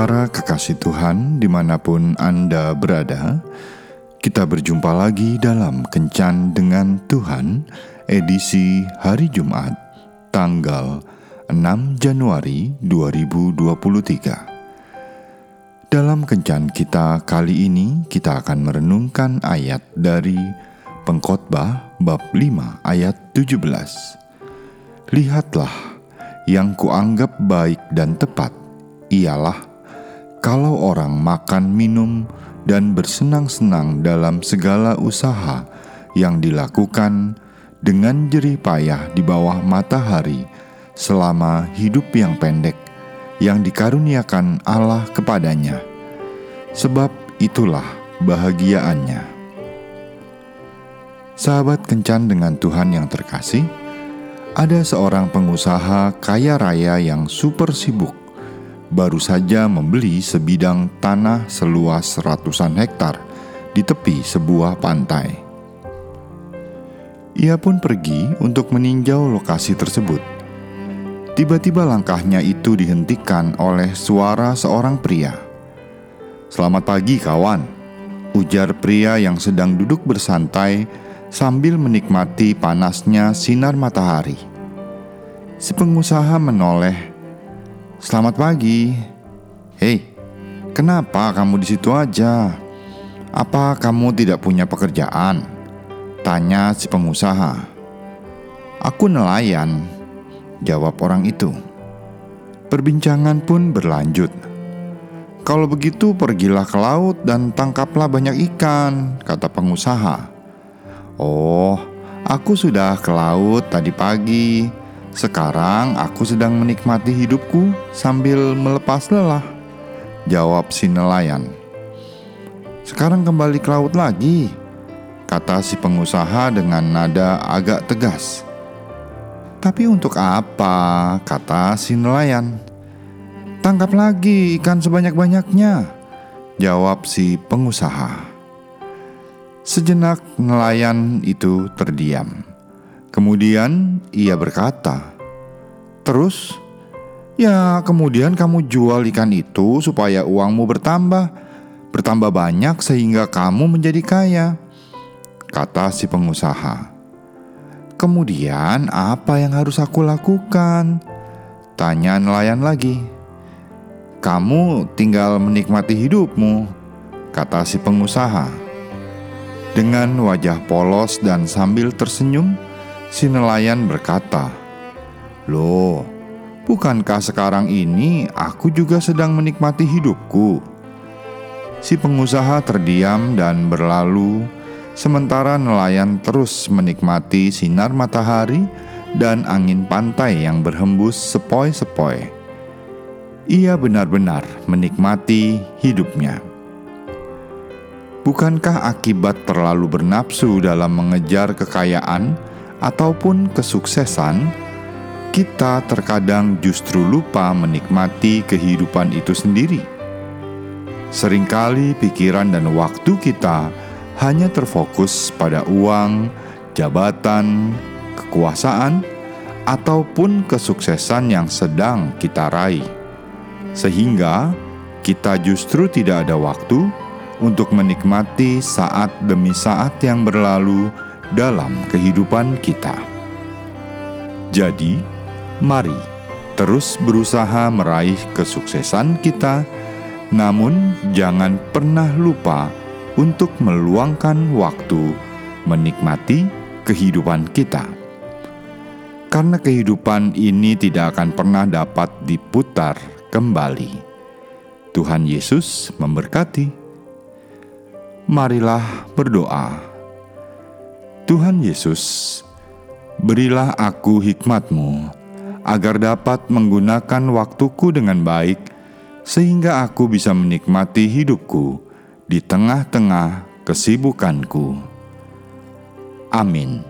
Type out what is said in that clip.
Para kekasih Tuhan, di mana pun Anda berada, kita berjumpa lagi dalam Kencan dengan Tuhan, edisi hari Jumat, tanggal 6 Januari 2023. Dalam Kencan kita kali ini, kita akan merenungkan ayat dari Pengkhotbah bab 5 ayat 17. Lihatlah, yang kuanggap baik dan tepat ialah kalau orang makan, minum, dan bersenang-senang dalam segala usaha yang dilakukan dengan jerih payah di bawah matahari selama hidup yang pendek yang dikaruniakan Allah kepadanya, sebab itulah bahagiaannya. Sahabat kencan dengan Tuhan yang terkasih, ada seorang pengusaha kaya raya yang super sibuk baru saja membeli sebidang tanah seluas ratusan hektar di tepi sebuah pantai. Ia pun pergi untuk meninjau lokasi tersebut. Tiba-tiba langkahnya itu dihentikan oleh suara seorang pria. "Selamat pagi, kawan," ujar pria yang sedang duduk bersantai sambil menikmati panasnya sinar matahari. Si pengusaha menoleh Selamat pagi. Hei, kenapa kamu di situ aja? Apa kamu tidak punya pekerjaan? Tanya si pengusaha. Aku nelayan, jawab orang itu. Perbincangan pun berlanjut. Kalau begitu pergilah ke laut dan tangkaplah banyak ikan, kata pengusaha. Oh, aku sudah ke laut tadi pagi sekarang aku sedang menikmati hidupku sambil melepas lelah, jawab si nelayan. Sekarang kembali ke laut lagi, kata si pengusaha dengan nada agak tegas. Tapi untuk apa? kata si nelayan. Tangkap lagi ikan sebanyak-banyaknya, jawab si pengusaha. Sejenak nelayan itu terdiam. Kemudian ia berkata, "Terus, ya, kemudian kamu jual ikan itu supaya uangmu bertambah, bertambah banyak sehingga kamu menjadi kaya," kata si pengusaha. "Kemudian, apa yang harus aku lakukan?" tanya nelayan lagi. "Kamu tinggal menikmati hidupmu," kata si pengusaha. Dengan wajah polos dan sambil tersenyum, Si nelayan berkata, "Loh, bukankah sekarang ini aku juga sedang menikmati hidupku?" Si pengusaha terdiam dan berlalu, sementara nelayan terus menikmati sinar matahari dan angin pantai yang berhembus sepoi-sepoi. Ia benar-benar menikmati hidupnya. Bukankah akibat terlalu bernafsu dalam mengejar kekayaan? Ataupun kesuksesan, kita terkadang justru lupa menikmati kehidupan itu sendiri. Seringkali pikiran dan waktu kita hanya terfokus pada uang, jabatan, kekuasaan, ataupun kesuksesan yang sedang kita raih, sehingga kita justru tidak ada waktu untuk menikmati saat demi saat yang berlalu dalam kehidupan kita. Jadi, mari terus berusaha meraih kesuksesan kita, namun jangan pernah lupa untuk meluangkan waktu menikmati kehidupan kita. Karena kehidupan ini tidak akan pernah dapat diputar kembali. Tuhan Yesus memberkati. Marilah berdoa. Tuhan Yesus, berilah aku hikmat-Mu, agar dapat menggunakan waktuku dengan baik, sehingga aku bisa menikmati hidupku di tengah-tengah kesibukanku. Amin.